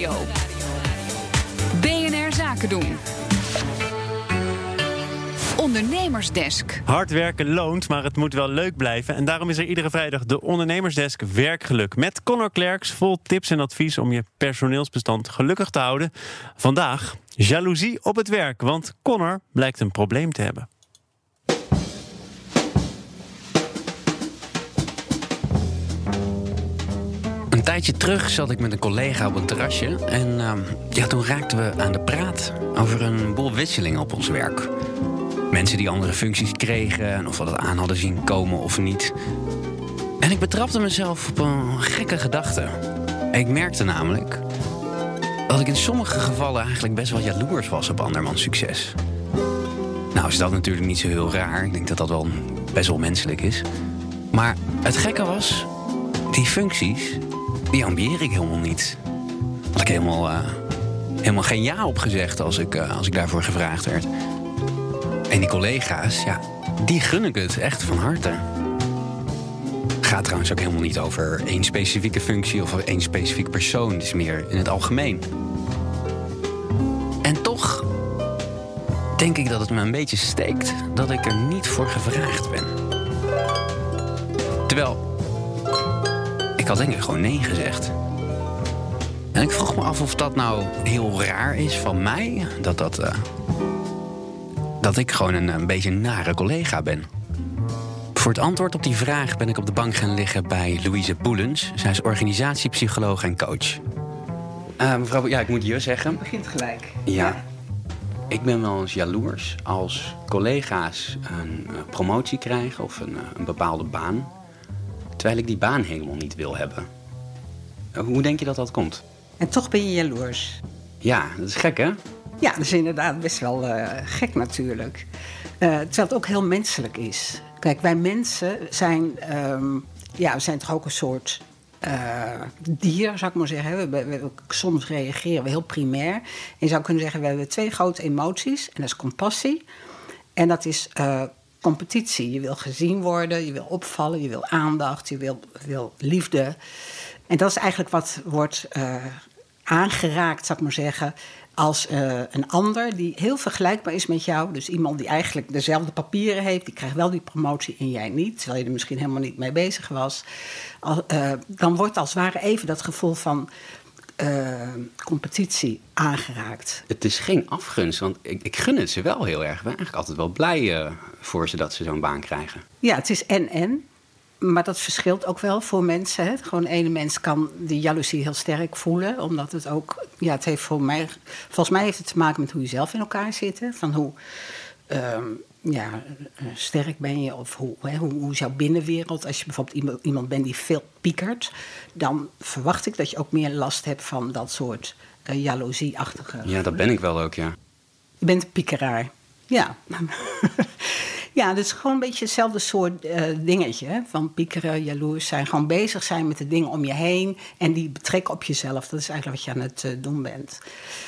Nieuwsradio. BNR Zaken doen. Ondernemersdesk. Hard werken loont, maar het moet wel leuk blijven. En daarom is er iedere vrijdag de Ondernemersdesk Werkgeluk. Met Connor Klerks vol tips en advies om je personeelsbestand gelukkig te houden. Vandaag jaloezie op het werk, want Connor blijkt een probleem te hebben. Tijdje terug zat ik met een collega op een terrasje. En uh, ja, toen raakten we aan de praat over een boel wisselingen op ons werk. Mensen die andere functies kregen en of we dat aan hadden zien komen of niet. En ik betrapte mezelf op een gekke gedachte. Ik merkte namelijk dat ik in sommige gevallen eigenlijk best wel jaloers was op andermans succes. Nou is dat natuurlijk niet zo heel raar. Ik denk dat dat wel best wel menselijk is. Maar het gekke was, die functies, die ambieer ik helemaal niet. Had ik helemaal, uh, helemaal geen ja op gezegd als ik, uh, als ik daarvoor gevraagd werd. En die collega's, ja, die gun ik het echt van harte. Gaat trouwens ook helemaal niet over één specifieke functie of één specifiek persoon. Het is meer in het algemeen. En toch denk ik dat het me een beetje steekt dat ik er niet voor gevraagd ben. Terwijl, had denk ik gewoon nee gezegd. En ik vroeg me af of dat nou heel raar is van mij. Dat dat... Uh, dat ik gewoon een, een beetje een nare collega ben. Voor het antwoord op die vraag ben ik op de bank gaan liggen bij Louise Boelens. Zij is organisatiepsycholoog en coach. Uh, mevrouw, ja, ik moet je zeggen. Het begint gelijk. Ja. ja. Ik ben wel eens jaloers als collega's een uh, promotie krijgen of een, een, bepaalde baan. Terwijl ik die baan helemaal niet wil hebben. Hoe denk je dat dat komt? En toch ben je jaloers. Ja, dat is gek hè? Ja, dat is inderdaad best wel uh, gek natuurlijk. Uh, terwijl het ook heel menselijk is. Kijk, wij mensen zijn, um, ja, we zijn toch ook een soort uh, dier, zou ik maar zeggen. We, we, soms reageren we heel primair. En je zou kunnen zeggen, we hebben twee grote emoties. En dat is compassie. En dat is competitie. Je wil gezien worden, je wil opvallen, je wil aandacht, je wil, wil liefde. En dat is eigenlijk wat wordt aangeraakt, zou ik maar zeggen als uh, een ander die heel vergelijkbaar is met jou. Dus iemand die eigenlijk dezelfde papieren heeft, die krijgt wel die promotie en jij niet, terwijl je er misschien helemaal niet mee bezig was. Uh, dan wordt als het ware even dat gevoel van uh, competitie aangeraakt. Het is geen afgunst, want ik, ik, gun het ze wel heel erg. Ik ben eigenlijk altijd wel blij voor ze dat ze zo'n baan krijgen. Ja, het is en-en. Maar dat verschilt ook wel voor mensen. Hè. Gewoon ene mens kan die jaloezie heel sterk voelen. Omdat het ook, ja, het heeft voor mij, volgens mij heeft het te maken met hoe je zelf in elkaar zit. Van hoe um, ja, sterk ben je of hoe, hè, hoe, hoe is jouw binnenwereld. Als je bijvoorbeeld iemand, iemand bent die veel piekert, dan verwacht ik dat je ook meer last hebt van dat soort uh, jaloezieachtige. Ja, dat ben ik wel ook, ja. Je bent een piekeraar. Ja. Ja, dus gewoon een beetje hetzelfde soort uh, dingetje. Hè? Van piekeren, jaloers zijn. Gewoon bezig zijn met de dingen om je heen. En die betrekken op jezelf. Dat is eigenlijk wat je aan het uh, doen bent.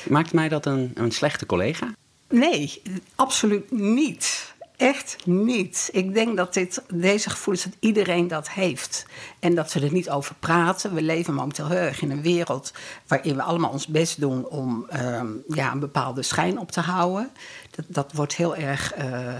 Maakt mij dat een, een slechte collega? Nee, absoluut niet. Echt niet. Ik denk dat dit, deze gevoelens, dat iedereen dat heeft. En dat we er niet over praten. We leven momenteel heel erg in een wereld waarin we allemaal ons best doen om um, ja, een bepaalde schijn op te houden. Dat, dat wordt heel erg. Uh,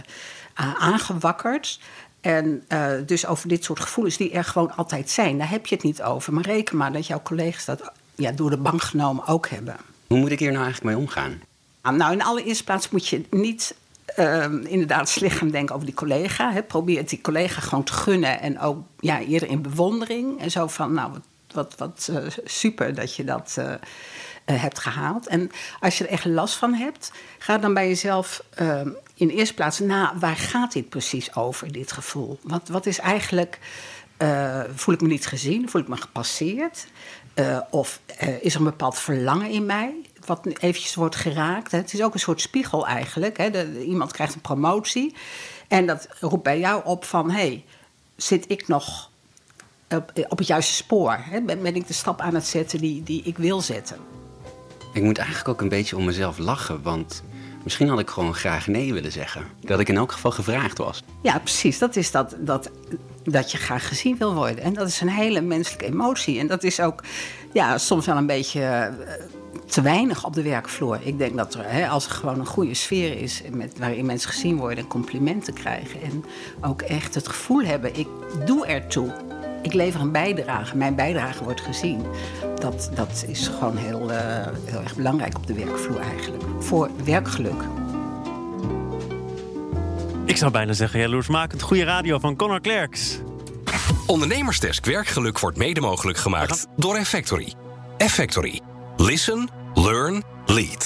aangewakkerd. En uh, dus over dit soort gevoelens die er gewoon altijd zijn, daar heb je het niet over. Maar reken maar dat jouw collega's dat ja, door de bank genomen ook hebben. Hoe moet ik hier nou eigenlijk mee omgaan? Nou, in allereerste plaats moet je niet uh, inderdaad slecht gaan denken over die collega. Hè. Probeer het die collega gewoon te gunnen en ook ja, eerder in bewondering. En zo van, nou, wat, wat, uh, super dat je dat uh, hebt gehaald. En als je er echt last van hebt, ga dan bij jezelf ehm, in eerste plaats na, waar gaat dit precies over, dit gevoel? Wat, wat is eigenlijk, voel ik me niet gezien, voel ik me gepasseerd? Of is er een bepaald verlangen in mij, wat eventjes wordt geraakt? Hè? Het is ook een soort spiegel eigenlijk. Hè? De, iemand krijgt een promotie en dat roept bij jou op van... hé, hey, zit ik nog op, op het juiste spoor? Hè? Ben, ben ik de stap aan het zetten die, die ik wil zetten? Ik moet eigenlijk ook een beetje om mezelf lachen, want Misschien had ik gewoon graag nee willen zeggen. Dat ik in elk geval gevraagd was. Ja, precies. Dat is dat, dat, dat je graag gezien wil worden. En dat is een hele menselijke emotie. En dat is ook ja, soms wel een beetje te weinig op de werkvloer. Ik denk dat er, hè, als er gewoon een goede sfeer is met, waarin mensen gezien worden en complimenten krijgen. En ook echt het gevoel hebben, ik doe ertoe. Ik lever een bijdrage, mijn bijdrage wordt gezien. Dat, dat is gewoon heel, uh, heel erg belangrijk op de werkvloer eigenlijk. Voor werkgeluk. Ik zou bijna zeggen, jaloersmakend goede radio van Conor Klerks. Ondernemersdesk Werkgeluk wordt mede mogelijk gemaakt door Effectory. Effectory. Listen, learn, lead.